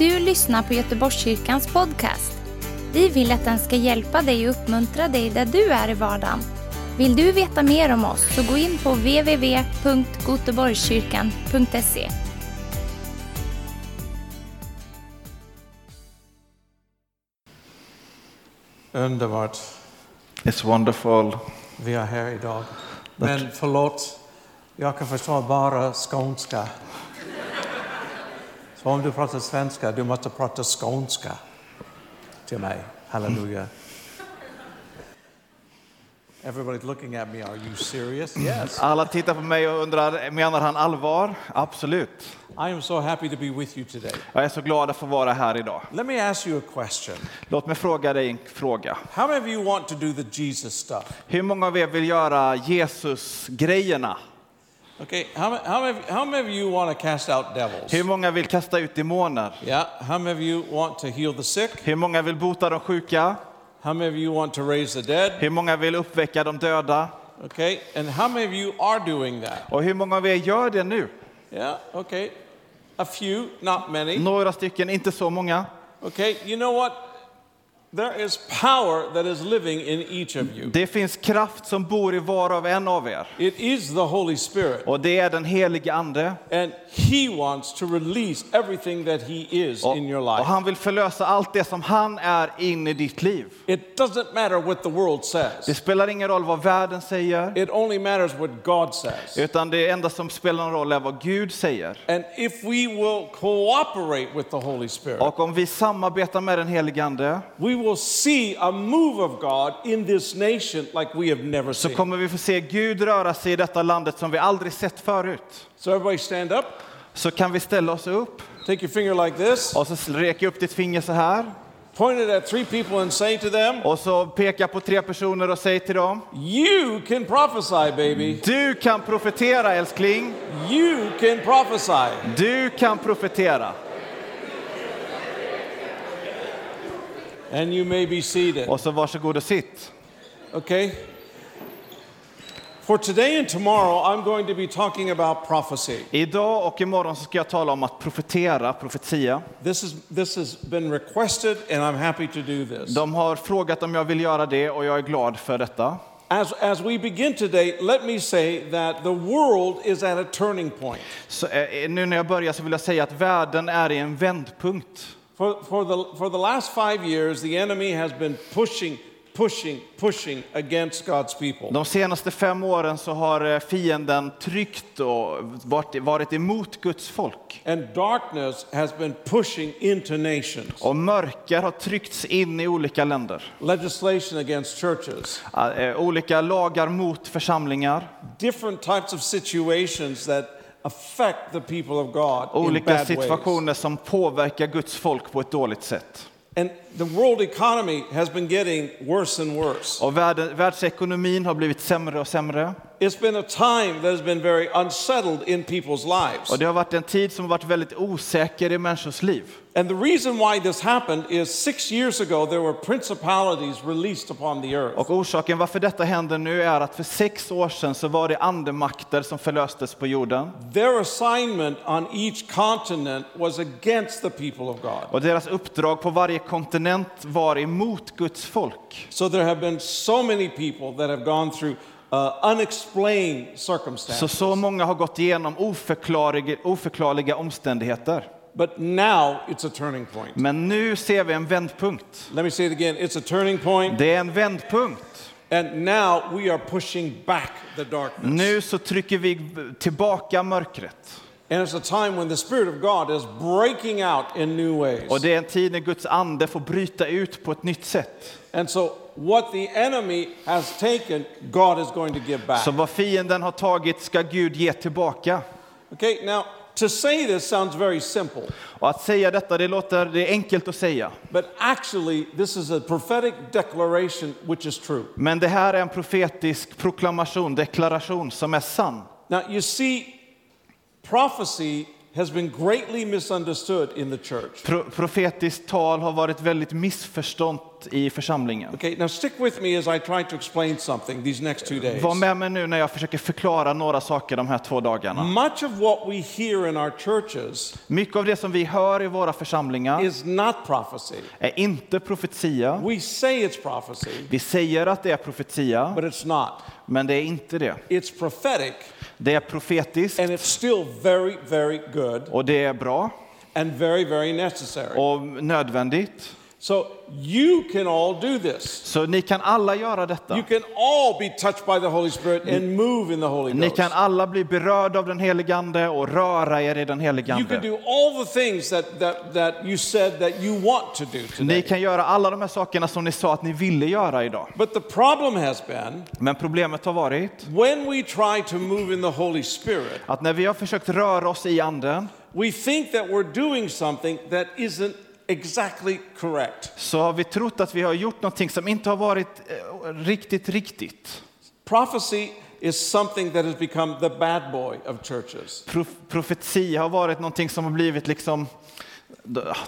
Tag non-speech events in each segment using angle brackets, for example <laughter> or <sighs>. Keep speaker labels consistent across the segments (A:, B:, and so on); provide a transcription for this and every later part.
A: du lyssnar på Göteborgskyrkans podcast. Vi vill att den ska hjälpa dig och uppmuntra dig där du är i vardagen. Vill du veta mer om oss så gå in på www.goteborgskyrkan.se.
B: Underbart.
C: It's wonderful.
B: Vi är här idag. Men förlåt, jag kan förstå bara skånska. Så om du pratar svenska, du måste prata skånska till mig. Halleluja. Everybody's looking at me. Are you serious? Yes.
C: Alla tittar på mig och undrar, menar han allvar? Absolut.
B: I am so happy to be with you today.
C: Jag är så glad att få vara här idag.
B: Let me ask you a question.
C: Låt mig fråga dig en fråga.
B: How many of you want to do the Jesus stuff?
C: Hur många av er vill göra Jesus-grejerna?
B: Okay, how, how, many, how many of you want to cast out devils?
C: Hur många vill kasta ut demoner?
B: Yeah, how many of you want to heal the sick?
C: Hur många vill bota de sjuka?
B: How many of you want to raise the dead?
C: Hur många vill uppväcka de döda?
B: Okay, and how many of you are doing that?
C: Och hur många av er gör det nu?
B: Yeah, okay. A few, not many.
C: Några stycken, inte så många.
B: Okay, you know what? There is power that is living in each of you.
C: Det finns kraft som bor i var och en av er.
B: It is the Holy Spirit,
C: Och det är den helige Ande.
B: and He wants to release everything that He is
C: Och,
B: in your
C: och
B: life.
C: han vill förlösa allt det som han är in i ditt liv.
B: It doesn't matter what the world
C: Det
B: says,
C: spelar ingen roll vad världen säger,
B: it only matters what God says.
C: utan det enda som spelar någon roll är vad Gud säger.
B: And if we will cooperate with the Holy Spirit,
C: Och om vi samarbetar med den helige Ande
B: we will see a move of God in this nation like we have never
C: så
B: seen.
C: kommer vi få se Gud röra sig i detta landet som vi aldrig sett förut.
B: So everybody stand up,
C: Så kan vi ställa oss upp
B: take your finger like this,
C: och så räcker upp ditt finger så här
B: point it at three people and say to them,
C: och så peka på tre personer och säg till dem
B: You can prophesy, baby.
C: Du kan profetera älskling,
B: You can prophesy.
C: du kan profetera.
B: And you may be seated.
C: Och så varsågod och sitt.
B: Okay? For today and tomorrow, I'm going to be talking about prophecy.
C: Idag och imorgon så ska jag tala om att profetera, profetia.
B: This, is, this has been requested, and I'm happy to do this.
C: De har frågat om jag vill göra det och jag är glad för detta.
B: As, as we begin today, let me say that the world is at a turning point.
C: Så, eh, nu när jag börjar så vill jag säga att världen är i en vändpunkt.
B: For, for, the, for the last five years, the enemy has been pushing, pushing, pushing against God's people.
C: De senaste fem åren så har eh, fienden tryckt och varit, varit emot Guds folk.
B: And darkness has been pushing into nations.
C: Och mörker har tryckts in i olika länder.
B: Legislation against churches.
C: Eh, Olika lagar mot församlingar.
B: Different types of situations that affect the people of God in
C: Olika
B: bad ways.
C: situationer som påverkar Guds folk på ett dåligt sätt.
B: And the world economy has been getting worse and worse.
C: Och världen, världsekonomin har blivit sämre och sämre.
B: It's been a time that has been very unsettled in people's lives.
C: Och det har varit en tid som har varit väldigt osäker i människors liv.
B: And the reason why this happened is six years ago there were principalities released upon the earth.
C: Och orsaken varför detta händer nu är att för sex år sedan så var det andemakter som förlöstes på jorden.
B: Their assignment on each continent was against the people of God.
C: Och deras uppdrag på varje kontinent var emot Guds folk.
B: So there have been so many people that have gone through uh, unexplained
C: Så
B: circumstances.
C: så många har gått igenom oförklarliga, oförklarliga omständigheter.
B: But now it's a turning point.
C: Men nu ser vi en vändpunkt.
B: Let me say it again it's a turning point,
C: Det är en vändpunkt.
B: and now we are pushing back the darkness.
C: Nu så trycker vi tillbaka mörkret.
B: And it's a time when the Spirit of God is breaking out in new ways.
C: Och det är en tid när Guds ande får bryta ut på ett nytt sätt.
B: And so, what the enemy has taken, God is going to give back.
C: Så vad fienden har tagit ska Gud ge tillbaka.
B: Okay, now, to say this sounds very simple,
C: Och att säga detta, det låter det är enkelt att säga.
B: but actually, this is a prophetic declaration which is true.
C: Men det här är en profetisk proklamation, deklaration som är sann.
B: Now, you see, prophecy has been greatly misunderstood in the church.
C: Pro profetiskt tal har varit väldigt missförstått i församlingen.
B: Okay, now stick with me as I try to explain something these next two days.
C: Var med mig nu när jag försöker förklara några saker de här två dagarna.
B: Much of what we hear in our churches
C: Mycket av det som vi hör i våra församlingar
B: is not prophecy.
C: är inte profetia.
B: We say it's prophecy,
C: Vi säger att det är profetia,
B: but it's not.
C: men det är inte det.
B: It's prophetic,
C: Det är profetiskt
B: and it's still very, very good
C: och det är bra
B: and very, very necessary.
C: och nödvändigt.
B: So you can all do this.
C: Så ni kan alla göra detta.
B: You can all be touched by the Holy Spirit and move in the Holy
C: Ni
B: Ghost.
C: kan alla bli berörda av den helige Ande och röra er i den helige
B: You can
C: Ande.
B: do all the things that, that, that you said that you want to do
C: Ni
B: today.
C: kan göra alla de här sakerna som ni sa att ni ville göra idag.
B: But the problem has been
C: Men problemet har varit
B: when we try to move in the Holy Spirit,
C: att när vi har försökt röra oss i Anden
B: we think that we're doing something that isn't exactly correct.
C: så har vi trott att vi har gjort någonting som inte har varit eh, riktigt, riktigt.
B: Prophecy is something that has become the bad boy of churches.
C: Prof profetia har varit någonting som har blivit liksom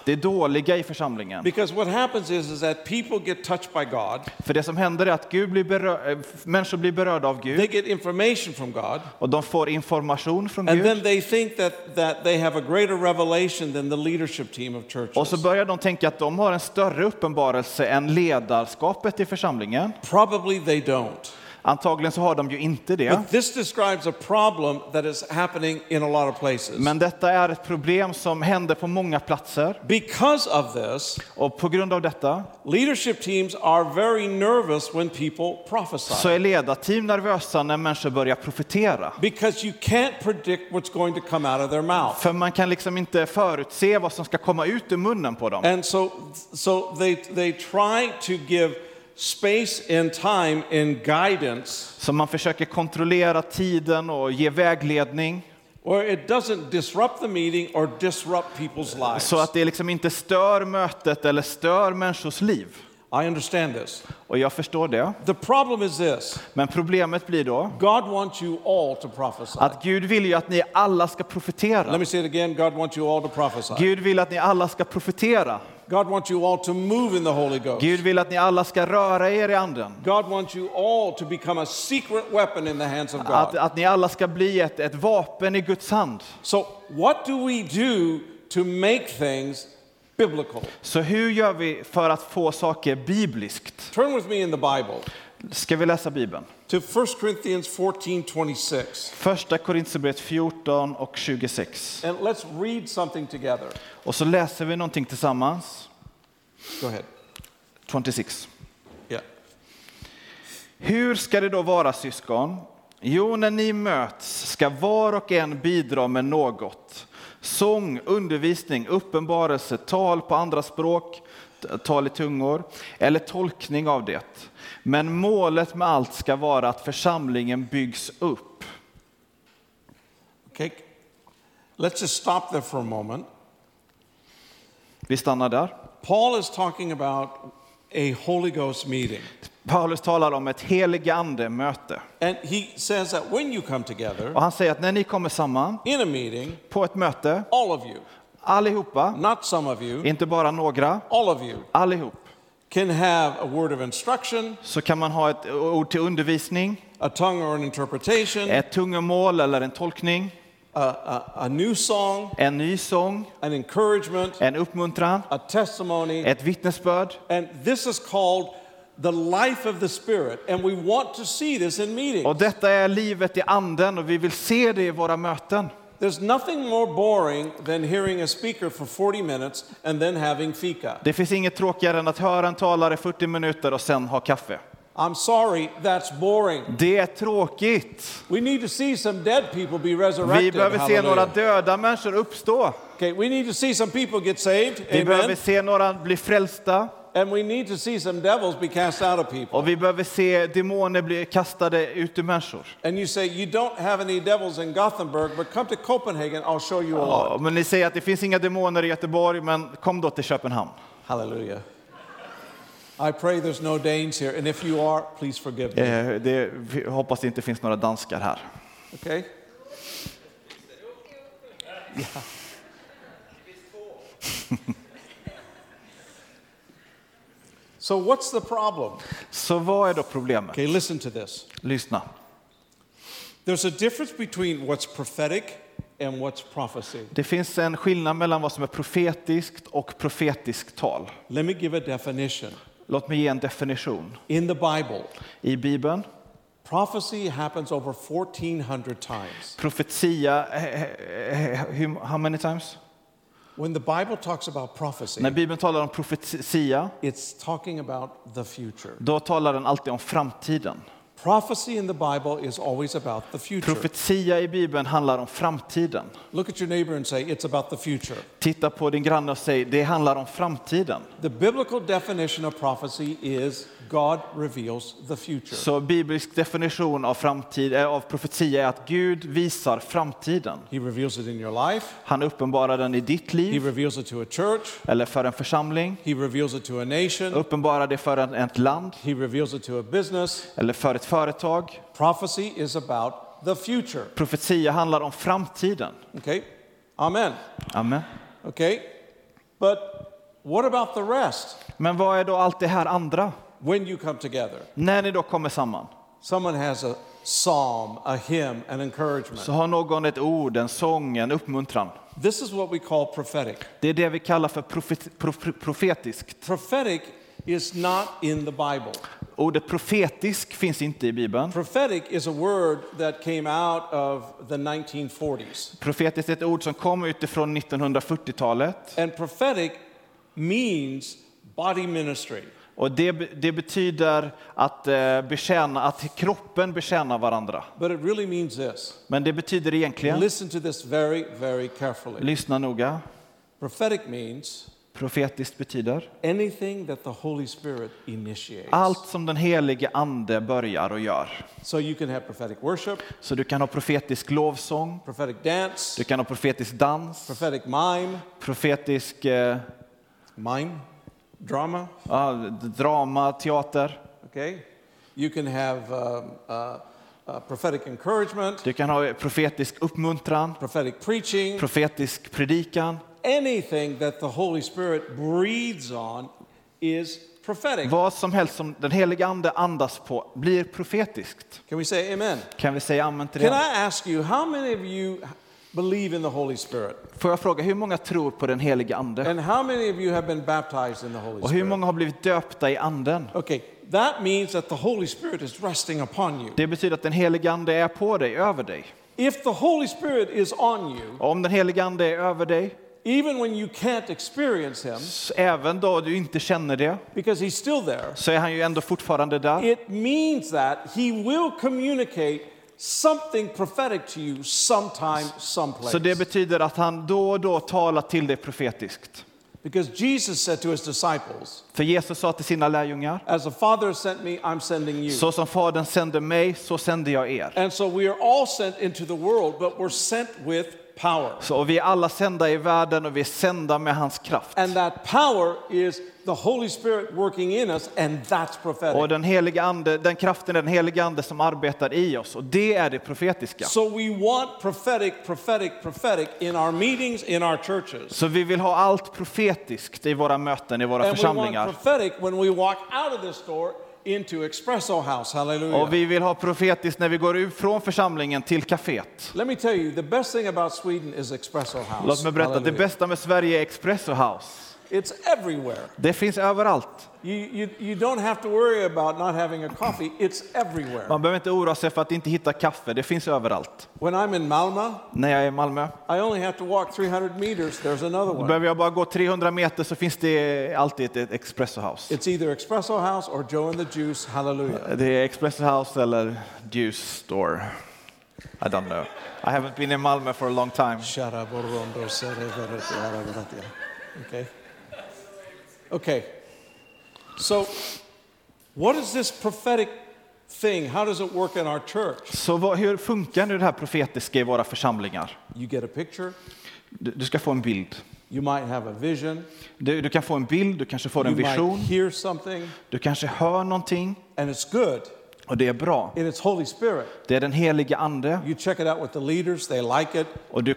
C: det dåliga i församlingen.
B: Because what happens is, is that people get touched by God,
C: För det som händer är att Gud blir eh, människor blir berörda av
B: they
C: Gud
B: get information from God,
C: och de får information från
B: and then
C: Gud.
B: they think that, that they have a greater revelation than the leadership team of
C: Och så
B: churches.
C: börjar de tänka att de har en större uppenbarelse än ledarskapet i församlingen.
B: Probably they don't.
C: Antagligen så har de ju inte det.
B: But this describes a problem that is happening in a lot of places.
C: Men detta är ett problem som händer på många platser.
B: Because of this,
C: Och på grund av detta
B: leadership teams are very nervous when people
C: så
B: prophesy.
C: är ledarteam nervösa när människor börjar profetera.
B: Because you can't predict what's going to come out of their mouth.
C: För man kan liksom inte förutse vad som ska komma ut ur munnen på dem.
B: And so, so they, they try to give space and time in guidance
C: Så man försöker kontrollera tiden och ge vägledning
B: where it doesn't disrupt the meeting or disrupt people's lives.
C: så att det liksom inte stör mötet eller stör människors liv.
B: I understand this.
C: Och jag förstår det.
B: The problem is this
C: Men problemet blir då
B: God wants you all to prophesy.
C: att Gud vill ju att ni alla ska
B: Let
C: profetera.
B: me say it again God wants you all to prophesy.
C: Gud vill att ni alla ska profetera.
B: God wants you all to move in the Holy Ghost.
C: Gud vill att ni alla ska röra er i anden.
B: God wants you all to become a secret weapon in the hands of
C: Att,
B: God.
C: att ni alla ska bli ett, ett vapen i Guds hand.
B: So, what do we do to make things biblical?
C: Så hur gör vi för att få saker bibliskt?
B: Turn with me in the Bible
C: Ska vi läsa Bibeln?
B: to 1 Corinthians 14 26.
C: Första Korinthierbrevet 14 och 26.
B: And let's read something together.
C: Och så läser vi någonting tillsammans.
B: Go ahead.
C: 26.
B: Yeah.
C: Hur ska det då vara syskon? Jo, när ni möts ska var och en bidra med något. Sång, undervisning, uppenbarelse, tal på andra språk, tal i tungor eller tolkning av det. Men målet med allt ska vara att församlingen byggs upp.
B: Okay. Let's just stop there for a moment.
C: Vi stannar där.
B: Paul is talking about a Holy Ghost meeting.
C: Paulus talar om ett helige ande möte.
B: And he says that when you come together
C: Och han säger att när ni kommer samman
B: in a meeting,
C: på ett möte,
B: all of you,
C: allihopa,
B: not some of you,
C: inte bara några,
B: all of you,
C: allihop,
B: can have a word of instruction,
C: så kan man ha ett ord till undervisning,
B: a tongue or an interpretation,
C: ett tungomål eller en tolkning,
B: a, a, a new song,
C: en ny sång,
B: an encouragement,
C: en uppmuntran,
B: a testimony.
C: ett vittnesbörd.
B: And this is called the life of the Spirit. And we want to see this in meetings.
C: Och detta är livet i anden och vi vill se det i våra möten.
B: There's nothing more boring than hearing a speaker for 40 minutes and then having fika.
C: Det finns inget tråkigare än att höra en talare 40 minuter och sen ha kaffe.
B: I'm sorry, that's boring.
C: Det är tråkigt.
B: We need to see some dead people be resurrected.
C: Vi behöver se några
B: Hallelujah.
C: döda människor uppstå.
B: Okay, we need to see some people get saved.
C: Vi behöver
B: Amen.
C: se några bli frälsta.
B: And we need to see some devils be cast out of people.
C: Och vi behöver se demoner bli kastade ut ur människor.
B: And you say, You don't have any devils in Gothenburg, but come to Copenhagen, I'll show you a lot.
C: Ja, men ni säger att det finns inga demoner i Göteborg, men kom då till Köpenhamn.
B: Hallelujah. I pray there's no Danes here, and if you are, please forgive me.
C: Eh, Det, hoppas det inte finns några danskar här.
B: Okay? Yeah. <laughs> So, what's the problem?
C: Så vad är då problemet?
B: Okay, listen to this.
C: Lyssna.
B: There's a difference between what's prophetic and what's prophecy.
C: Det finns en skillnad mellan vad som är profetiskt och profetiskt tal.
B: Let me give a definition.
C: Låt mig ge en definition.
B: In the Bible,
C: I Bibeln,
B: prophecy happens over 1400 times.
C: profetia, eh, eh, eh, how many times?
B: When the Bible talks about prophecy,
C: När Bibeln talar om profetia,
B: it's talking about the future.
C: då talar den alltid om framtiden.
B: Prophecy in the Bible is always about the future.
C: Profetia i Bibeln handlar om framtiden.
B: Look at your neighbor and say, It's about the future.
C: Titta på din granne och säg, det handlar om framtiden.
B: The biblical definition of prophecy is God reveals the future.
C: Så biblisk definition av, framtid, eh, av profetia är att Gud visar framtiden.
B: He reveals it in your life,
C: Han uppenbarar den i ditt
B: He
C: liv
B: reveals it to a church,
C: eller för en församling.
B: He reveals it to a nation,
C: Uppenbarar det för ett land
B: He reveals it to a business.
C: eller för ett företag.
B: Prophecy is about the future.
C: Profetia handlar om framtiden.
B: Okay? Amen.
C: Amen.
B: Okay? But what about the rest
C: Men vad är då allt det här andra?
B: when you come together?
C: När ni då kommer samman
B: Someone has a psalm, a hymn, an encouragement.
C: så har någon ett ord, en sång, en uppmuntran.
B: This is what we call prophetic.
C: Det är det vi kallar för profet, prof, profetiskt.
B: Prophetic is not in the Bible.
C: Ordet profetisk finns inte i Bibeln.
B: Prophetic is a word that came out of the 1940s.
C: Profetiskt är ett ord som kom utifrån 1940-talet.
B: And prophetic means body ministry.
C: Och det, det betyder att, eh, betjäna, att kroppen betjänar varandra.
B: But it really means this.
C: Men det betyder egentligen,
B: Listen to this very, very carefully.
C: lyssna noga,
B: Prophetic means
C: profetiskt betyder.
B: Anything that the Holy Spirit initiates.
C: allt som den helige ande börjar och gör.
B: So you can have prophetic worship,
C: Så du kan ha profetisk lovsång,
B: prophetic dance,
C: du kan ha profetisk dans,
B: prophetic mime,
C: profetisk eh,
B: mime, drama,
C: ja, drama, teater.
B: okay? You can have um, uh, uh, prophetic encouragement,
C: Du kan ha profetisk uppmuntran,
B: prophetic preaching,
C: profetisk predikan.
B: Anything that the Holy Spirit breathes on is prophetic.
C: Vad som helst som den helige ande andas på blir profetiskt.
B: Can we say amen?
C: Kan vi säga amen till
B: Can
C: det?
B: I ask you, how many of you believe in the Holy Spirit?
C: Får jag fråga, hur många tror på den helige ande?
B: And how many of you have been baptized in the Holy
C: Och hur
B: Spirit?
C: många har blivit döpta i anden?
B: Okay, that means that the Holy Spirit is resting upon you.
C: Det betyder att den helige ande är på dig, över dig.
B: If the Holy Spirit is on you,
C: om den helige ande är över dig,
B: even when you can't experience Him,
C: så även då du inte känner det,
B: because He's still there,
C: så är han ju ändå fortfarande där.
B: it means that He will communicate something prophetic to you sometime, someplace.
C: Så det betyder att han då och då talar till dig profetiskt.
B: Because Jesus said to His disciples,
C: För Jesus sa till sina lärjungar,
B: As the Father sent me, I'm sending you.
C: så som Fadern sände mig, så sände jag er.
B: And so we are all sent into the world, but we're sent with power.
C: Så, och vi är alla sända i världen och vi är sända med hans kraft.
B: And that power is the Holy Spirit working in us, and that's
C: Och
B: prophetic.
C: den helige ande, den kraften är den helige ande som arbetar i oss och det är det profetiska.
B: So we want prophetic, prophetic, prophetic in our meetings, in our churches.
C: Så vi vill ha allt profetiskt i våra möten, i våra
B: And we want
C: församlingar.
B: prophetic when we walk out of this door into Espresso House. Hallelujah.
C: Och vi vill ha profetiskt när vi går ut från församlingen till kaféet.
B: Let me tell you, the best thing about Sweden is Espresso House.
C: Låt mig berätta, det
B: Hallelujah.
C: bästa med Sverige är Espresso House.
B: It's everywhere.
C: Det finns överallt.
B: You, you, you don't have to worry about not having a coffee. It's everywhere.
C: Man behöver inte oroa sig för att inte hitta kaffe, det finns överallt.
B: When I'm in Malmö,
C: När jag är i Malmö
B: I only have to walk 300 meters. There's another one.
C: behöver jag bara gå 300 meter så finns det alltid ett- Espresso House.
B: It's either Espresso House or Joe and the Juice. Hallelujah.
C: Det är Espresso House eller Juice Store. I don't know. I haven't been in Malmö for a long time.
B: Okay. Okay. So, what is this prophetic thing? How does it work in our church?
C: Så vad, hur funkar nu det här profetiska i våra församlingar?
B: You get a picture,
C: Du, du ska få en bild.
B: you might have a vision,
C: Du, du kan få en bild, du kanske får
B: you
C: en
B: might
C: vision,
B: hear something,
C: du kanske hör någonting
B: and it's good.
C: Och det är bra.
B: and it's Holy Spirit.
C: Det är den helige ande.
B: You check it out with the leaders, they like it.
C: Och du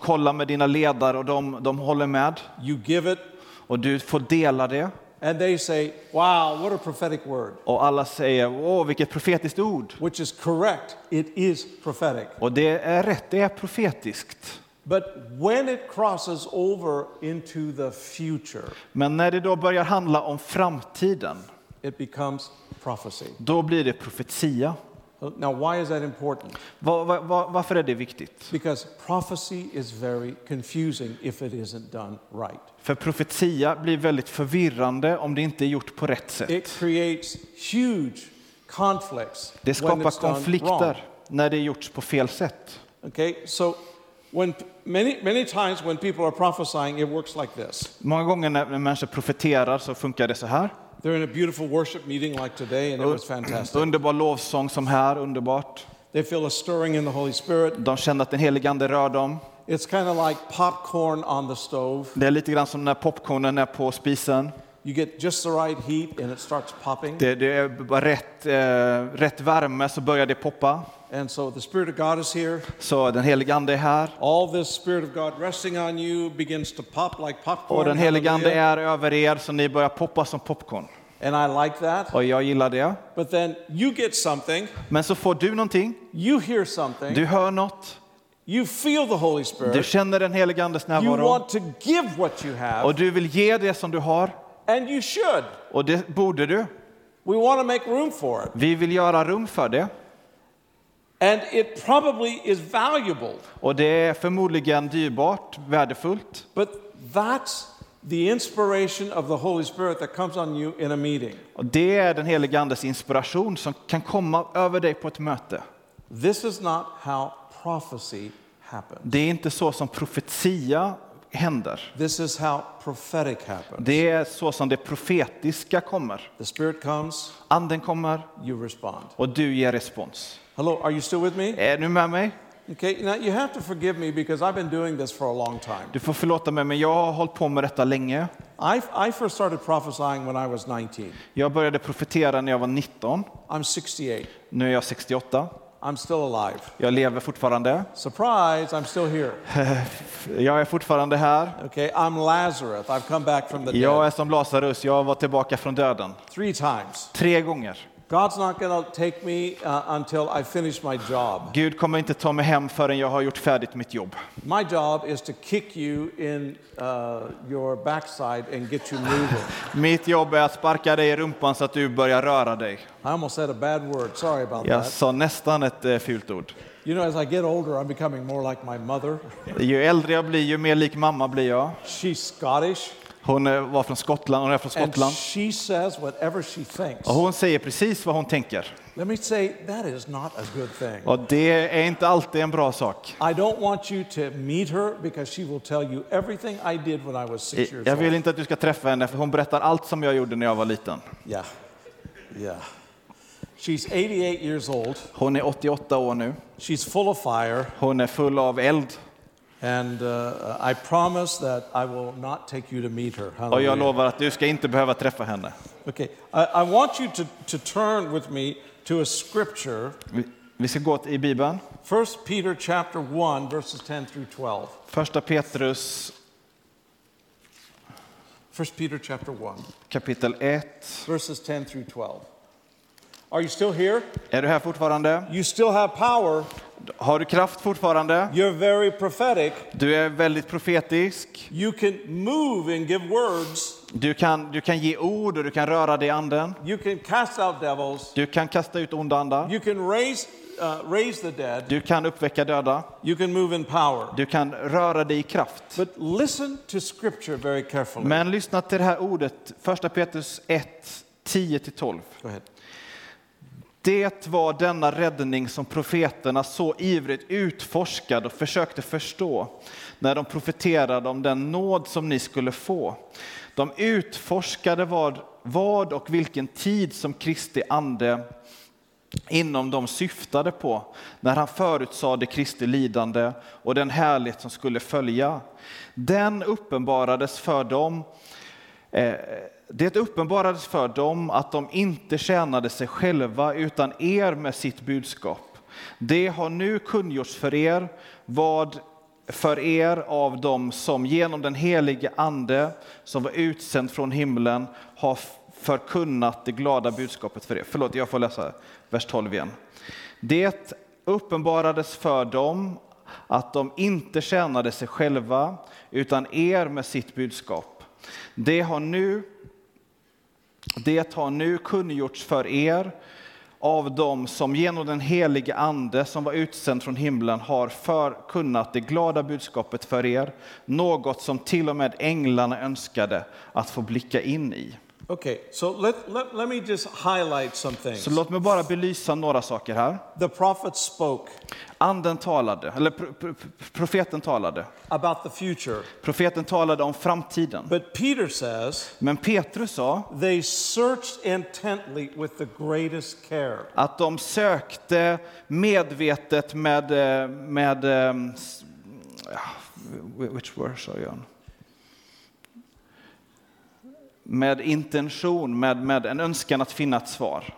C: kollar med dina ledare och de, de håller med.
B: You give it,
C: Och du får dela det.
B: and they say, Wow, what a prophetic word.
C: Och alla säger, åh vilket profetiskt ord.
B: Which is correct. It is prophetic.
C: Och det är rätt, det är profetiskt.
B: But when it crosses over into the future,
C: Men när det då börjar handla om framtiden,
B: it becomes prophecy.
C: då blir det profetia.
B: Now, why is that important?
C: Va- va- va- varför är det viktigt?
B: Because prophecy is very confusing if it isn't done right.
C: För profetia blir väldigt förvirrande om det inte är gjort på rätt sätt.
B: It creates huge conflicts
C: Det skapar konflikter när det är gjorts på fel sätt.
B: Okay, so when many many times when people are prophesying, it works like this.
C: Många gånger när människor profeterar så funkar det så här.
B: They're in a beautiful worship meeting like today, and it was fantastic.
C: Underbar lovsång som här, underbart.
B: They feel a stirring in the Holy Spirit.
C: De känner att den helige Ande rör dem.
B: It's kind of like popcorn on the stove.
C: Det är lite grann som när popcornen är på spisen.
B: You get just the right heat, and it starts popping.
C: Det, det är bara rätt, eh, rätt värme så börjar det poppa.
B: And so the Spirit of God is here.
C: Så den helige Ande är här.
B: All this Spirit of God resting on you begins to pop like popcorn.
C: Och den helige Ande är över er så ni börjar poppa som popcorn.
B: And I like that.
C: Och jag gillar det.
B: But then you get something,
C: Men så får du någonting,
B: you hear something,
C: du hör något,
B: you feel the Holy
C: du
B: Spirit,
C: känner den helige Andes
B: you
C: närvaro.
B: want to give what you
C: Och
B: have,
C: du vill ge det som du har.
B: and you should.
C: Och det borde du.
B: We want to make room for it.
C: Vi vill göra rum för det.
B: And it probably is valuable,
C: Och det är förmodligen dyrbart, värdefullt.
B: but that's the inspiration of the Holy Spirit that comes on you in a meeting.
C: Och det är den helige Andes inspiration som kan komma över dig på ett möte.
B: This is not how prophecy happens.
C: Det är inte så som profetia händer.
B: This is how prophetic happens.
C: Det är så som det profetiska kommer.
B: The Spirit comes,
C: Anden kommer
B: you respond.
C: och du ger respons.
B: Hello, are you still with me?
C: Är du med mig?
B: Okay, now you have to forgive me because I've been doing this for a long time.
C: Du får förlåta mig, men jag har hållit på med detta länge.
B: I, I first started prophesying when I was 19.
C: Jag började profetera när jag var 19.
B: I'm 68.
C: Nu är jag 68.
B: I'm still alive.
C: Jag lever fortfarande.
B: Surprise, I'm still here. <laughs>
C: Jag är fortfarande här.
B: Okay, I'm Lazarus. I've come back from the
C: Jag
B: dead
C: är som Lazarus, jag var tillbaka från döden.
B: three times.
C: Tre gånger.
B: God's not to take me uh, until I finish my job.
C: Gud kommer inte ta mig hem förrän jag har gjort färdigt mitt jobb.
B: My job is to kick you in uh, your backside and get you moving. <sighs>
C: Mitt jobb är att sparka dig i rumpan så att du börjar röra dig.
B: I almost said a bad word. Sorry about
C: Jag
B: that.
C: sa nästan ett eh, fult ord.
B: You know, as I get older, I'm becoming more like my mother.
C: Ju äldre jag blir, ju mer lik mamma blir jag.
B: She's Scottish,
C: Hon eh, var från Skottland, hon är från
B: and
C: Skottland.
B: she says whatever she thinks.
C: Och hon säger precis vad hon tänker.
B: Let me say, that is not a good thing.
C: Och det är inte alltid en bra sak.
B: I don't want you to meet her because she will tell you everything I did when I was six years
C: Jag vill inte att du ska träffa henne, för hon berättar allt som jag gjorde när jag var liten.
B: Yeah, yeah. She's 88 years old.
C: Hon är 88 år nu.
B: She's full of fire,
C: Hon är full av eld.
B: And uh, I promise that I will not take you to meet her.
C: Och jag lovar att du ska inte behöva träffa henne.
B: Okay, I, I want you to, to turn with me to a scripture,
C: Vi- Vi ska gå i Bibeln.
B: 1 Peter chapter 1, verses 10 through 12.
C: Första Petrus
B: 1 Peter chapter 1,
C: kapitel 1.
B: verses 10 through 12. Are you still here?
C: Är du här fortfarande?
B: You still have power.
C: Har du kraft fortfarande?
B: You're very prophetic.
C: Du är väldigt profetisk.
B: You can move and give words.
C: Du kan, du kan ge ord och du kan röra dig i anden.
B: You can cast out devils.
C: Du kan kasta ut onda andar.
B: You can raise, uh, raise the dead.
C: Du kan uppväcka döda.
B: You can move in power.
C: Du kan röra dig i kraft.
B: But listen to scripture very carefully.
C: Men lyssna till det här ordet, första Petrus 1, 10-12. Det var denna räddning som profeterna så ivrigt utforskade och försökte förstå när de profeterade om den nåd som ni skulle få. De utforskade vad, vad och vilken tid som Kristi ande inom dem syftade på när han förutsade Kristi lidande och den härlighet som skulle följa. Den uppenbarades för dem Eh, det uppenbarades för dem att de inte tjänade sig själva utan er med sitt budskap. Det har nu kungjorts för er vad för er av dem som genom den helige Ande som var utsänd från himlen har förkunnat det glada budskapet för er. Förlåt, jag får läsa vers 12 igen. Det uppenbarades för dem att de inte tjänade sig själva utan er med sitt budskap. Det har nu det har nu kungjorts för er av dem som genom den helige Ande som var utsänd från himlen har förkunnat det glada budskapet för er, något som till och med änglarna önskade att få blicka in i.
B: Okay, so let, let, let me just highlight some things.
C: Så låt mig bara belysa några saker här.
B: The prophet spoke
C: Anden talade, eller pro- pro- profeten talade.
B: about the future,
C: Profeten talade om framtiden.
B: but Peter says
C: Men Petrus sa
B: they searched intently with the greatest care.
C: att de sökte medvetet med, eh, med ja, which word sa jag? Med intention, med, med en önskan att finna ett svar.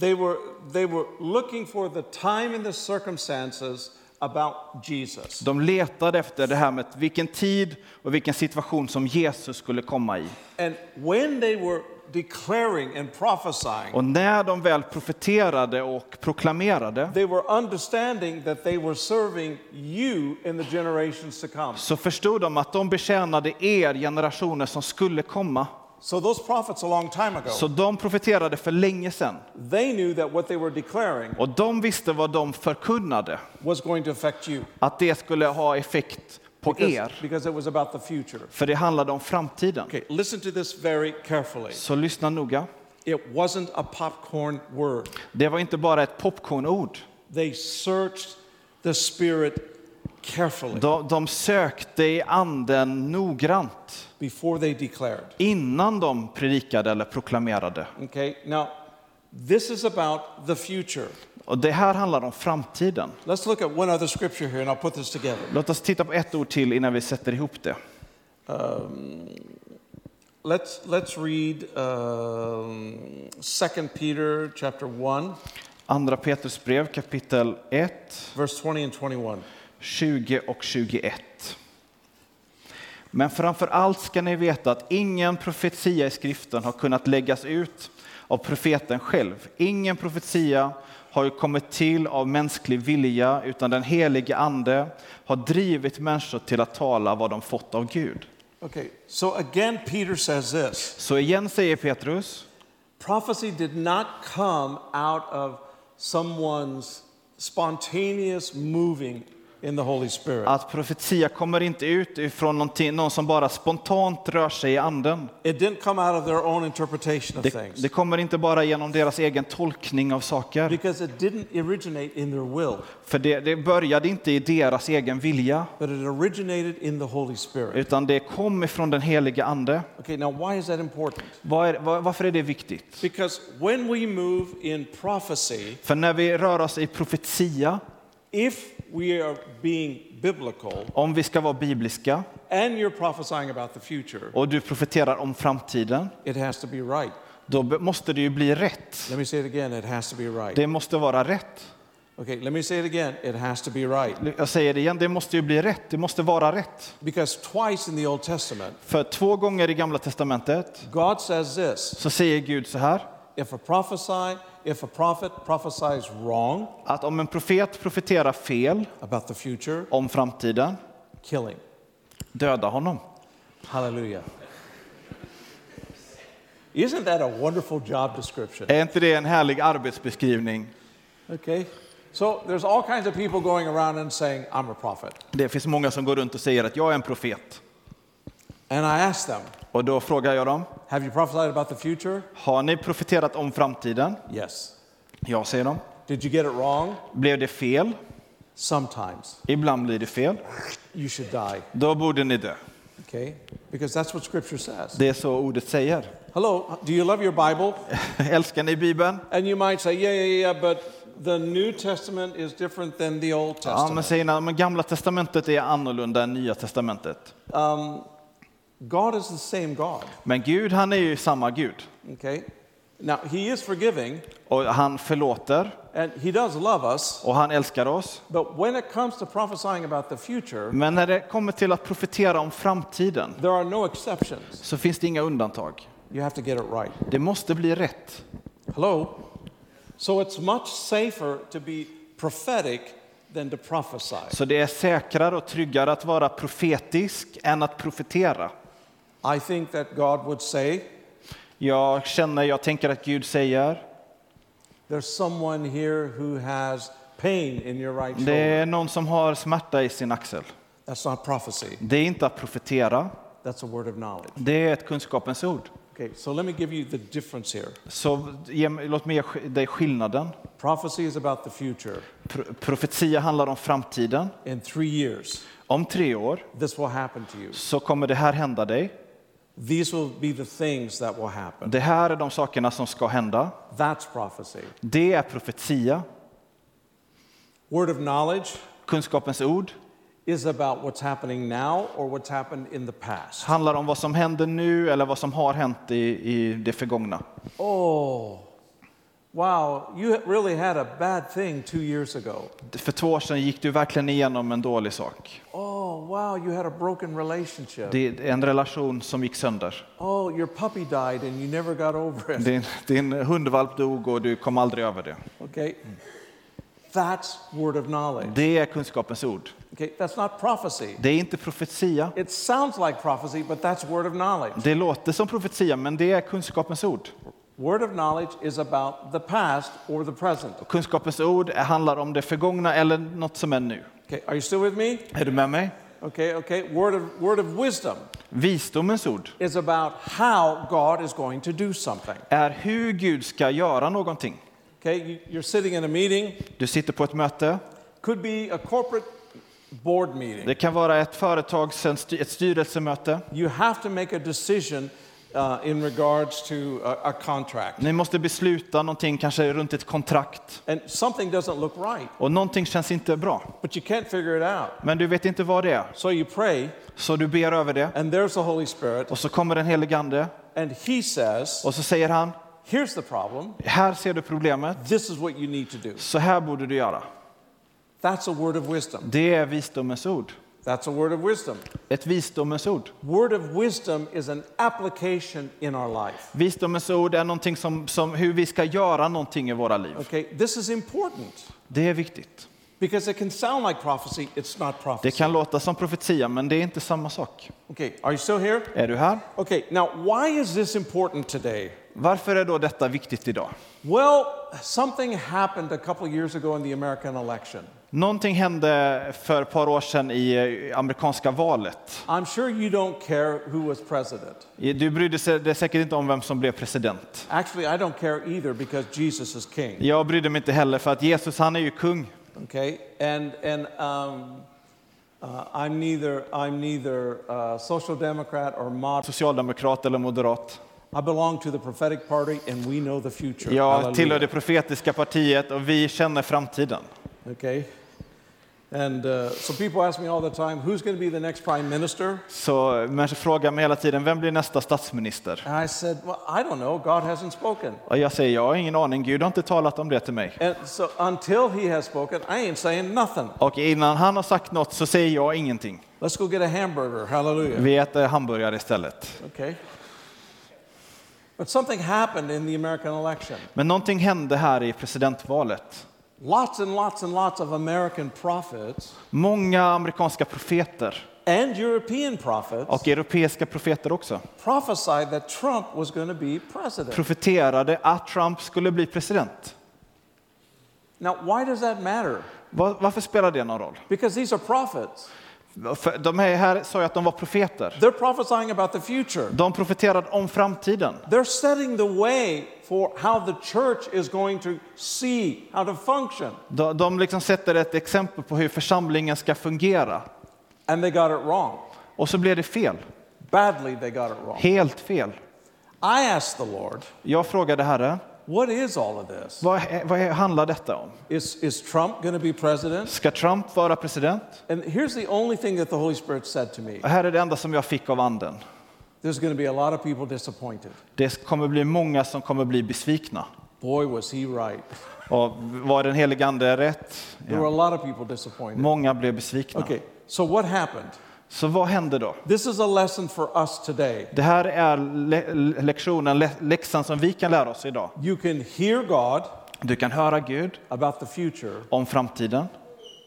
B: They were, they were looking for the time and the circumstances about Jesus.
C: De letade efter det här med vilken tid och vilken situation som Jesus skulle komma i.
B: And when they were declaring and prophesying,
C: Och när de väl profeterade och proklamerade
B: they were understanding that they were serving you in the generations to come.
C: så förstod de att de betjänade er generationer som skulle komma.
B: So those prophets a long time ago,
C: Så de profeterade för länge sedan.
B: they knew that what they were declaring
C: Och de visste vad de förkunnade,
B: was going to affect you
C: att det skulle ha effekt på
B: because,
C: er.
B: because it was about the future.
C: För det handlade om framtiden.
B: Okay, listen to this very carefully.
C: Så lyssna noga.
B: It wasn't a popcorn word.
C: Det var inte bara ett popcornord.
B: They searched the Spirit carefully
C: De, de sökte i anden noggrant
B: before they declared.
C: innan de predikade eller proklamerade.
B: Okay, now this is about the future.
C: Och det här handlar om framtiden.
B: Let's look at one other scripture here and I'll put this together.
C: Låt oss titta på ett ord till innan vi sätter ihop det.
B: Let's, let's read um, 2 Peter chapter 1,
C: Andra Petrus brev kapitel 1,
B: verse 20 and 21.
C: 20 och 21. Men framför allt ska ni veta att ingen profetia i skriften har kunnat läggas ut av profeten själv. Ingen profetia har ju kommit till av mänsklig vilja, utan den helige ande har drivit människor till att tala vad de fått av Gud.
B: Okay, so again, Peter says this
C: Så igen säger Petrus,
B: prophecy did not come out of someone's spontaneous moving in the Holy Spirit.
C: att profetia kommer inte ut ifrån någon som bara spontant rör sig i anden.
B: It didn't come out of their own interpretation of
C: Det,
B: things
C: det kommer inte bara genom deras egen tolkning av saker.
B: because it didn't originate in their will,
C: För det, det började inte i deras egen vilja,
B: but it originated in the Holy Spirit.
C: utan det kom ifrån den helige ande.
B: Okay, now why is that important?
C: Vad är, var, varför är det viktigt?
B: Because when we move in prophecy,
C: För när vi rör oss i profetia,
B: if we are being biblical
C: om vi ska vara bibliska,
B: and you're prophesying about the future,
C: och du profeterar om framtiden,
B: it has to be right.
C: då måste det ju bli rätt.
B: Let me say it again, it has to be right.
C: Det måste vara rätt.
B: Okay, let me say it again, it has to be right.
C: Jag säger det igen, det måste ju bli rätt. Det måste vara rätt.
B: Because twice in the Old Testament,
C: För två gånger i Gamla Testamentet
B: God says this
C: så säger Gud så här,
B: if a prophesy, if a prophet prophesies wrong
C: att om en profet profeterar fel
B: about the future,
C: om framtiden,
B: kill him.
C: döda honom.
B: Hallelujah. Isn't that a wonderful job description?
C: Är inte det en härlig arbetsbeskrivning?
B: Okay. So there's all kinds of people going around and saying, I'm a prophet.
C: Det finns många som går runt och säger att jag är en profet.
B: And I ask them,
C: Och då frågar jag dem,
B: Have you prophesied about the future?
C: har ni profeterat om framtiden?
B: Yes.
C: Ja, säger de.
B: Did you get it wrong?
C: Blev det fel?
B: Sometimes.
C: Ibland blir det fel.
B: You should die.
C: Då borde ni dö.
B: Okay? Because that's what Scripture says.
C: Det är så ordet säger.
B: Hello, do you love your Bible? <laughs>
C: Älskar ni Bibeln?
B: And you might say, yeah, yeah, yeah, but the New Testament is different than the Old
C: Ja, men
B: Testament.
C: säger ni, men gamla testamentet är annorlunda än nya testamentet.
B: Um, God is the same God.
C: Men Gud, han är ju samma Gud.
B: Okay? Now, He is forgiving
C: Och han förlåter
B: and He does love us,
C: och han älskar oss.
B: but when it comes to prophesying about the future,
C: Men när det kommer till att profetera om framtiden
B: there are no exceptions.
C: så finns det inga undantag.
B: You have to get it right.
C: Det måste bli rätt.
B: Hello? So it's much safer to be prophetic than to prophesy.
C: Så det är säkrare och tryggare att vara profetisk än att profetera.
B: I think that God would say,
C: Jag känner, jag tänker att Gud säger,
B: There's someone here who has pain in your right
C: det är någon som har smärta i sin axel.
B: That's not prophecy,
C: Det är inte att profetera,
B: that's a word of knowledge.
C: det är ett kunskapens ord.
B: Okay, so let me give you the difference here.
C: Så ge, låt mig ge dig skillnaden.
B: Prophecy is about the future.
C: Pro- Profetia handlar om framtiden.
B: In three years,
C: Om tre år
B: this will happen to you.
C: så kommer det här hända dig.
B: These will be the things that will happen.
C: Det här är de sakerna som ska hända.
B: That's prophecy.
C: Det är profetia.
B: Word of knowledge
C: Kunskapens ord
B: is about what's happening now or what's happened in the past.
C: handlar om vad som händer nu eller vad som har hänt i, i det förgångna.
B: Oh, wow, you really had a bad thing two years ago.
C: För två år sedan gick du verkligen igenom en dålig sak.
B: Oh, wow, you had a broken relationship.
C: Det är en relation som gick sönder.
B: Oh, your puppy died and you never got over it.
C: Din, din hundvalp dog och du kom aldrig över det.
B: Okay? That's word of knowledge.
C: Det är kunskapens ord.
B: Okay, that's not prophecy.
C: Det är inte profetia.
B: It sounds like prophecy, but that's word of knowledge.
C: Det låter som profetia, men det är kunskapens ord.
B: Word of knowledge is about the past or the present.
C: Kunskapens ord handlar om det förgångna eller något som är nu.
B: Okay, are you still with me?
C: Är du med mig?
B: Okay, okay. Word of word of wisdom
C: Visdomens ord
B: is about how God is going to do something.
C: är hur Gud ska göra någonting.
B: Okay, you, you're sitting in a meeting,
C: Du sitter på ett möte.
B: could be a corporate board meeting.
C: Det kan vara ett företags, en sty- ett styrelsemöte.
B: You have to make a decision uh, in regards to a, a contract,
C: Ni måste besluta någonting, kanske runt ett kontrakt.
B: and something doesn't look right,
C: Och någonting känns inte bra.
B: but you can't figure it out.
C: Men du vet inte vad det är.
B: So you pray,
C: Så du ber över det.
B: and there's the Holy Spirit,
C: Och så kommer den helige Ande.
B: and He says,
C: Och så säger han,
B: Here's the problem.
C: här ser du problemet.
B: This is what you need to do.
C: Så här borde du göra.
B: That's a word of wisdom.
C: Det är visdomens ord.
B: That's a word of wisdom.
C: Ett visdomens ord.
B: Word of wisdom is an application in our life.
C: Visdomens ord är någonting som, som hur vi ska göra någonting i våra liv.
B: Okay, this is important
C: Det är viktigt.
B: because it can sound like prophecy, it's not
C: Det
B: prophecy.
C: kan låta som profetia, men det är inte samma sak.
B: Okay, are you still here?
C: Är du här?
B: Okay, now why is this important today?
C: Varför är då detta viktigt idag?
B: Well, something happened a couple years ago in the American election.
C: Någonting hände för ett par år sedan i eh, amerikanska valet.
B: I'm sure you don't care who was president.
C: Du brydde sig det är säkert inte om vem som blev president.
B: Actually, I don't care either because Jesus is king.
C: Jag brydde mig inte heller för att Jesus han är ju kung.
B: Okay, and and um, uh, I'm neither I'm neither uh, social democrat or moderate.
C: Socialdemokrat eller moderat.
B: I belong to the prophetic party, and we know the future.
C: Jag tillhör det profetiska partiet och vi känner framtiden.
B: Okay, and uh, so people ask me all the time, who's going to be the next prime minister?
C: Så människor frågar mig hela tiden, vem blir nästa statsminister?
B: And I said, well, I don't know. God hasn't spoken.
C: Och jag säger, jag har ingen aning, Gud har inte talat om det till mig.
B: And so until He has spoken, I ain't saying nothing.
C: Och innan han har sagt något så säger jag ingenting.
B: Let's go get a hamburger. Hallelujah.
C: Vi äter hamburgare istället.
B: Okay. But something happened in the American election.
C: Men någonting hände här i presidentvalet.
B: Lots and lots and lots of American prophets
C: Många amerikanska profeter
B: and European prophets
C: och europeiska profeter också
B: prophesied that Trump was going to be president.
C: profeterade att Trump skulle bli president.
B: Now, why does that matter?
C: Va- Varför spelar det någon roll?
B: Because these are prophets.
C: För de här, här sa ju att de var profeter.
B: They're prophesying about the future.
C: De profeterade om framtiden.
B: They're setting the way for how the church is going to see how to function.
C: De, de liksom sätter ett exempel på hur församlingen ska fungera.
B: And they got it wrong.
C: Och så blev det fel.
B: Badly, they got it wrong.
C: Helt fel.
B: I asked the Lord,
C: Jag frågade Herre,
B: what is all of this?
C: vad, vad handlar detta om?
B: Is, is Trump going to be president?
C: Ska Trump vara president?
B: And here's the only thing that the Holy Spirit said to me
C: Och här är det enda som jag fick av anden.
B: There's going to be a lot of people disappointed.
C: Det kommer bli många som kommer bli besvikna.
B: Boy, was he right.
C: Och var den helige ande rätt?
B: There were a lot of people disappointed.
C: Många blev besvikna.
B: Okay, so what happened?
C: Så vad hände då?
B: This is a lesson for us today.
C: Det här är le- lektionen, lä- läxan som vi kan lära oss idag.
B: You can hear God
C: Du kan höra Gud
B: about the future,
C: om framtiden,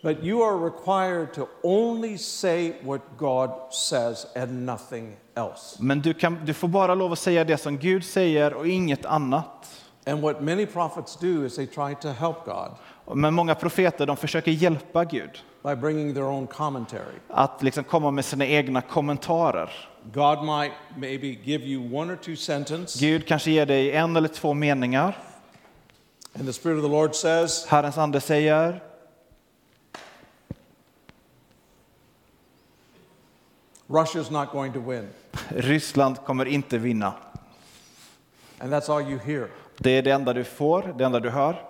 B: but you are required to only say what God says and nothing else.
C: men du, kan, du får bara lov att säga det som Gud säger och inget annat.
B: And what many prophets do is they try to help God
C: Men många profeter de försöker hjälpa Gud
B: by bringing their own commentary.
C: att liksom komma med sina egna kommentarer.
B: God might maybe give you one or two sentences,
C: Gud kanske ger dig en eller två meningar.
B: and the Spirit of the Lord says,
C: Herrens ande säger,
B: Russia's not going to win.
C: Ryssland kommer inte vinna.
B: And that's all you hear.
C: Det är det enda du får, det enda du hör.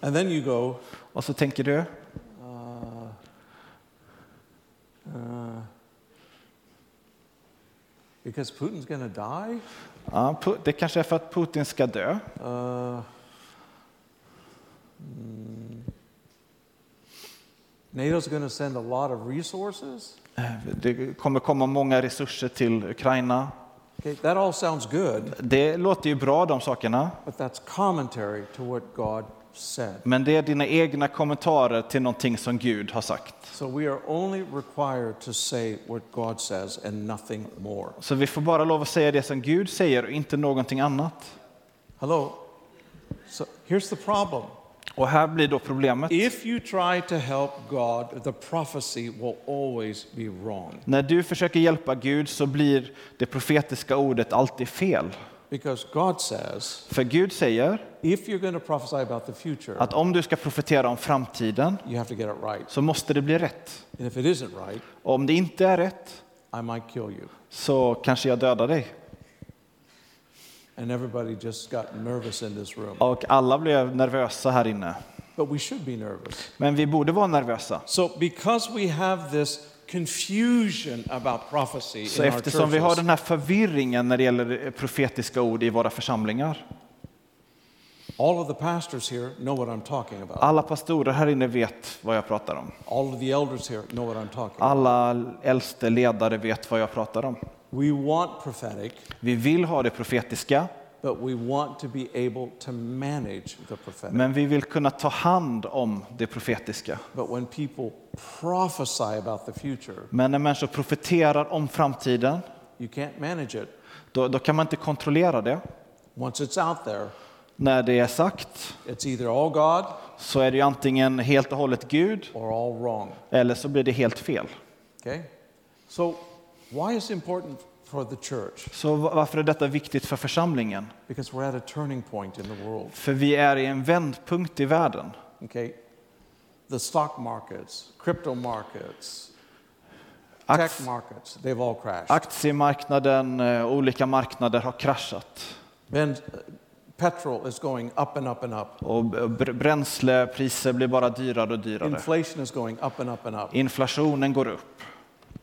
B: And then you go,
C: Och så tänker du,
B: because Putin's going to die?
C: ja, Pu- det kanske är för att Putin ska dö.
B: Uh, mm, NATO's going to send a lot of resources?
C: Det kommer komma många resurser till Ukraina.
B: Okay, that all sounds good,
C: Det låter ju bra de sakerna,
B: but that's commentary to what God said.
C: men det är dina egna kommentarer till någonting som Gud har sagt.
B: So we are only required to say what God says and nothing more.
C: Så vi får bara lov att säga det som Gud säger och inte någonting annat.
B: Hello? So here's the problem.
C: Och här blir då problemet.
B: If you try to help God, the prophecy will always be wrong.
C: När du försöker hjälpa Gud så blir det profetiska ordet alltid fel.
B: Because God says,
C: För Gud säger
B: if you're going to prophesy about the future,
C: att om du ska profetera om framtiden
B: you have to get it right.
C: så måste det bli rätt.
B: And if it isn't right,
C: om det inte är rätt
B: I might kill you.
C: så kanske jag dödar dig.
B: And everybody just got nervous in this room.
C: Och alla blev nervösa här inne.
B: But we should be nervous.
C: Men vi borde vara nervösa.
B: So, because we have this confusion about prophecy
C: Så
B: in our
C: eftersom vi har
B: churches,
C: den här förvirringen när det gäller profetiska ord i våra församlingar.
B: all of the pastors here know what I'm talking about.
C: Alla pastorer här inne vet vad jag pratar om.
B: All of the elders here know what I'm talking about.
C: Alla äldste ledare vet vad jag pratar om.
B: We want prophetic,
C: Vi vill ha det profetiska,
B: but we want to be able to manage the prophetic.
C: men vi vill kunna ta hand om det profetiska.
B: But when people prophesy about the future,
C: Men när människor profeterar om framtiden,
B: you can't manage it.
C: då, då kan man inte kontrollera det.
B: Once it's out there,
C: När det är sagt
B: it's either all God
C: så är det antingen helt och hållet Gud
B: or all wrong.
C: eller så blir det helt fel.
B: Okay? So, why is it important for the church?
C: Så va- varför är detta viktigt för församlingen?
B: Because we're at a turning point in the world.
C: För vi är i en vändpunkt i världen.
B: Okay? The stock markets, crypto markets,
C: Ak-
B: tech markets, they've all crashed.
C: aktiemarknaden, eh, olika marknader har kraschat.
B: Ben, uh, petrol is going up and up and up.
C: Och bränslepriser blir bara dyrare och dyrare.
B: Inflation is going up and up and up.
C: Inflationen går upp.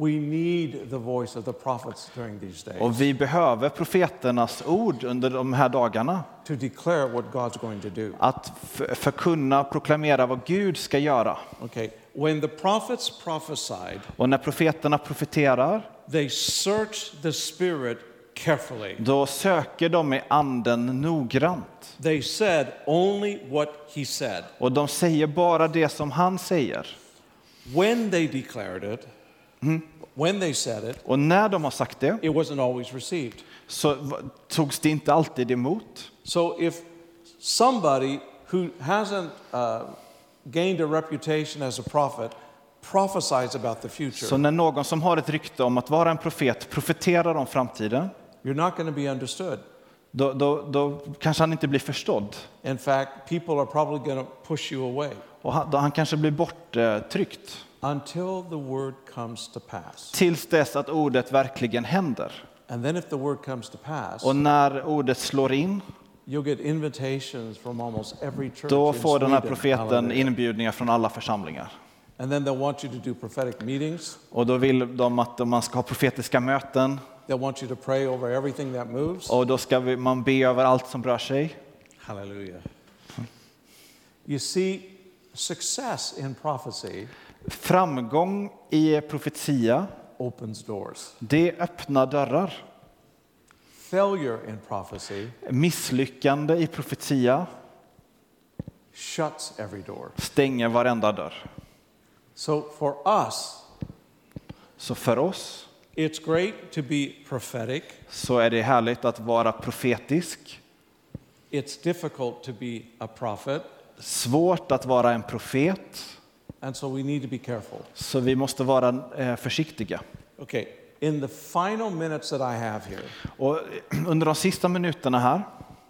B: We need the voice of the prophets during these days
C: Och vi behöver profeternas ord under de här dagarna.
B: to declare what God's going to do.
C: Att förkunna, proklamera vad Gud ska göra.
B: Okay, when the prophets prophesied,
C: Och när profeterna profeterar,
B: they searched the spirit carefully.
C: då söker de i anden noggrant.
B: They said only what he said.
C: Och de säger bara det som han säger.
B: When they declared it, when they said it,
C: Och när de har sagt det,
B: it wasn't always received.
C: så togs det inte alltid emot.
B: So if somebody who hasn't uh, gained a reputation as a prophet prophesies about the
C: Så
B: future,
C: när någon som har ett rykte om att vara en profet profeterar om framtiden,
B: you're not going to be understood.
C: då, då, då kanske han inte blir förstådd.
B: In fact, people are probably going to push you away
C: Och han, då han kanske blir borttryckt.
B: until the word comes to pass.
C: Tills dess att ordet verkligen händer.
B: And then if the word comes to pass,
C: Och när ordet slår in,
B: you'll get invitations from almost every church
C: då får den här profeten inbjudningar från alla församlingar.
B: And then they'll want you to do prophetic meetings.
C: Och då vill de att man ska ha profetiska möten
B: They'll want you to pray over everything that moves.
C: och då ska man be över allt som rör sig.
B: Hallelujah. You see, success in prophecy
C: Framgång i profetia,
B: opens doors.
C: det öppnar dörrar.
B: Failure in prophecy
C: Misslyckande i profetia
B: shuts every door.
C: stänger varenda dörr.
B: So for us,
C: Så för oss
B: it's great to be prophetic.
C: så är det härligt att vara profetisk.
B: It's difficult to be a prophet.
C: Svårt att vara en profet,
B: so
C: så vi måste vara eh, försiktiga.
B: Okay, in the final minutes that I have here,
C: Och eh, under de sista minuterna här,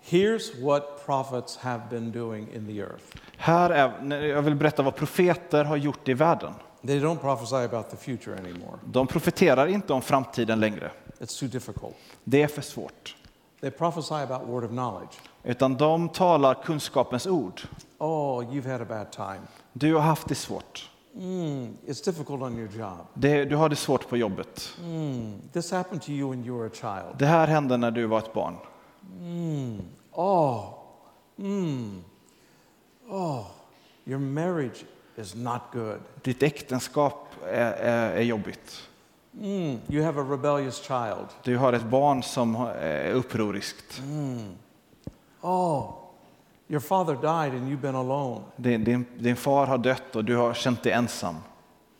B: here's what prophets have been doing in the earth.
C: här är, jag vill berätta vad profeter har gjort i världen.
B: They don't prophesy about the future anymore.
C: De profeterar inte om framtiden längre.
B: It's too difficult.
C: Det är för svårt.
B: They prophesy about word of knowledge.
C: Utan de talar kunskapens ord.
B: Oh, you've had a bad time.
C: Du har haft det svårt.
B: Mm, it's difficult on your job.
C: Det, du har det svårt på jobbet.
B: Mm, this happened to you when you were a child.
C: Det här hände när du var ett barn.
B: Oh, mm, oh, your marriage is not good.
C: Ditt äktenskap är, är, är jobbigt.
B: Mm, you have a rebellious child.
C: Du har ett barn som är upproriskt.
B: Oh, your father died and you've been alone.
C: Din, din, din far har dött och du har känt dig ensam.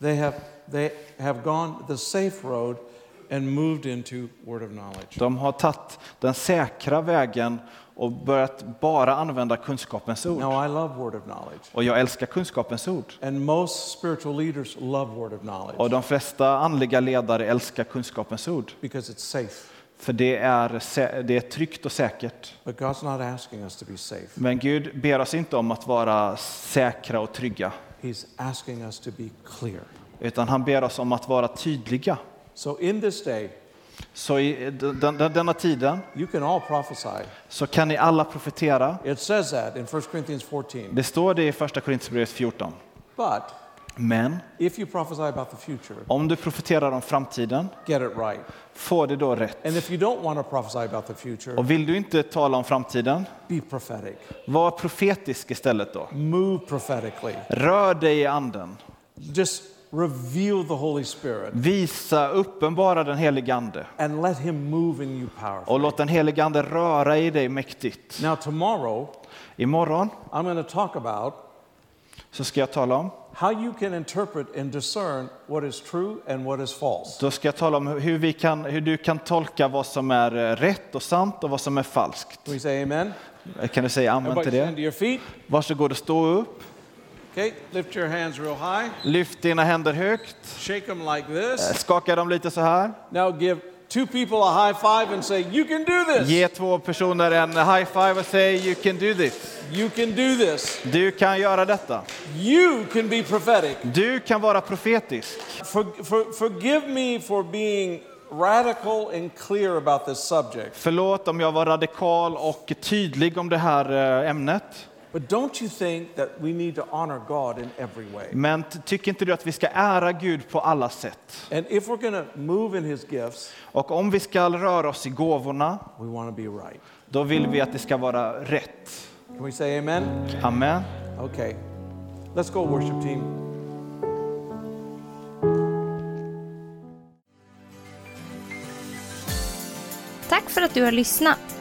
B: They have, they have gone the safe road and moved into word of knowledge.
C: De har tagit den säkra vägen och börjat bara använda kunskapens ord.
B: Now, I love word of knowledge.
C: Och jag älskar kunskapens ord.
B: And most spiritual leaders love word of
C: Och
B: knowledge
C: de flesta andliga ledare älskar kunskapens ord.
B: because it's safe.
C: För det är, det är tryggt och säkert. Men Gud ber oss inte om att vara säkra och trygga. Utan han ber oss om att vara tydliga.
B: So, in this day,
C: Så i den, den, denna tiden så kan ni alla profetera.
B: It says that in 1 Corinthians 14.
C: Det står det i första Korinthierbrevet 14.
B: But
C: Men
B: if you prophesy about the future,
C: om du profeterar om framtiden,
B: get it right.
C: får det då rätt.
B: And if you don't want to prophesy about the future,
C: Och vill du inte tala om framtiden,
B: be prophetic.
C: var profetisk istället då.
B: Move prophetically.
C: Rör dig i anden.
B: Just reveal the Holy Spirit
C: Visa, uppenbara den helige Ande.
B: and let Him move in you
C: Och
B: powerfully.
C: låt den helige Ande röra i dig mäktigt.
B: Now, tomorrow,
C: Imorgon
B: I'm going to talk about
C: så ska jag tala om,
B: how you can interpret and discern what is true and what is false.
C: då ska jag tala om hur, vi kan, hur du kan tolka vad som är eh, rätt och sant och vad som är falskt.
B: Can we say amen?
C: Kan du säga amen
B: Everybody
C: till
B: stand to
C: det?
B: your feet.
C: Varsågod och stå upp.
B: Okay, lift your hands real high.
C: Lyft dina händer högt.
B: Shake them like this.
C: Skaka dem lite så här.
B: Now give two people a high five and say, You can do this.
C: Ge två personer en high five och säg you can do this.
B: You can do this.
C: Du kan göra detta.
B: You can be prophetic.
C: Du kan vara profetisk.
B: For, for, forgive me for being radical and clear about this subject.
C: Förlåt om jag var radikal och tydlig om det här eh, ämnet.
B: But don't you think that we need to honor God in every way?
C: Men tycker inte du att vi ska ära Gud på alla sätt?
B: And if we're going to move in His gifts,
C: Och om vi ska röra oss i gåvorna,
B: we want to be right.
C: då vill vi att det ska vara rätt.
B: Can we say amen?
C: Amen.
B: Okay. Let's go, worship team.
A: Tack för att du har lyssnat.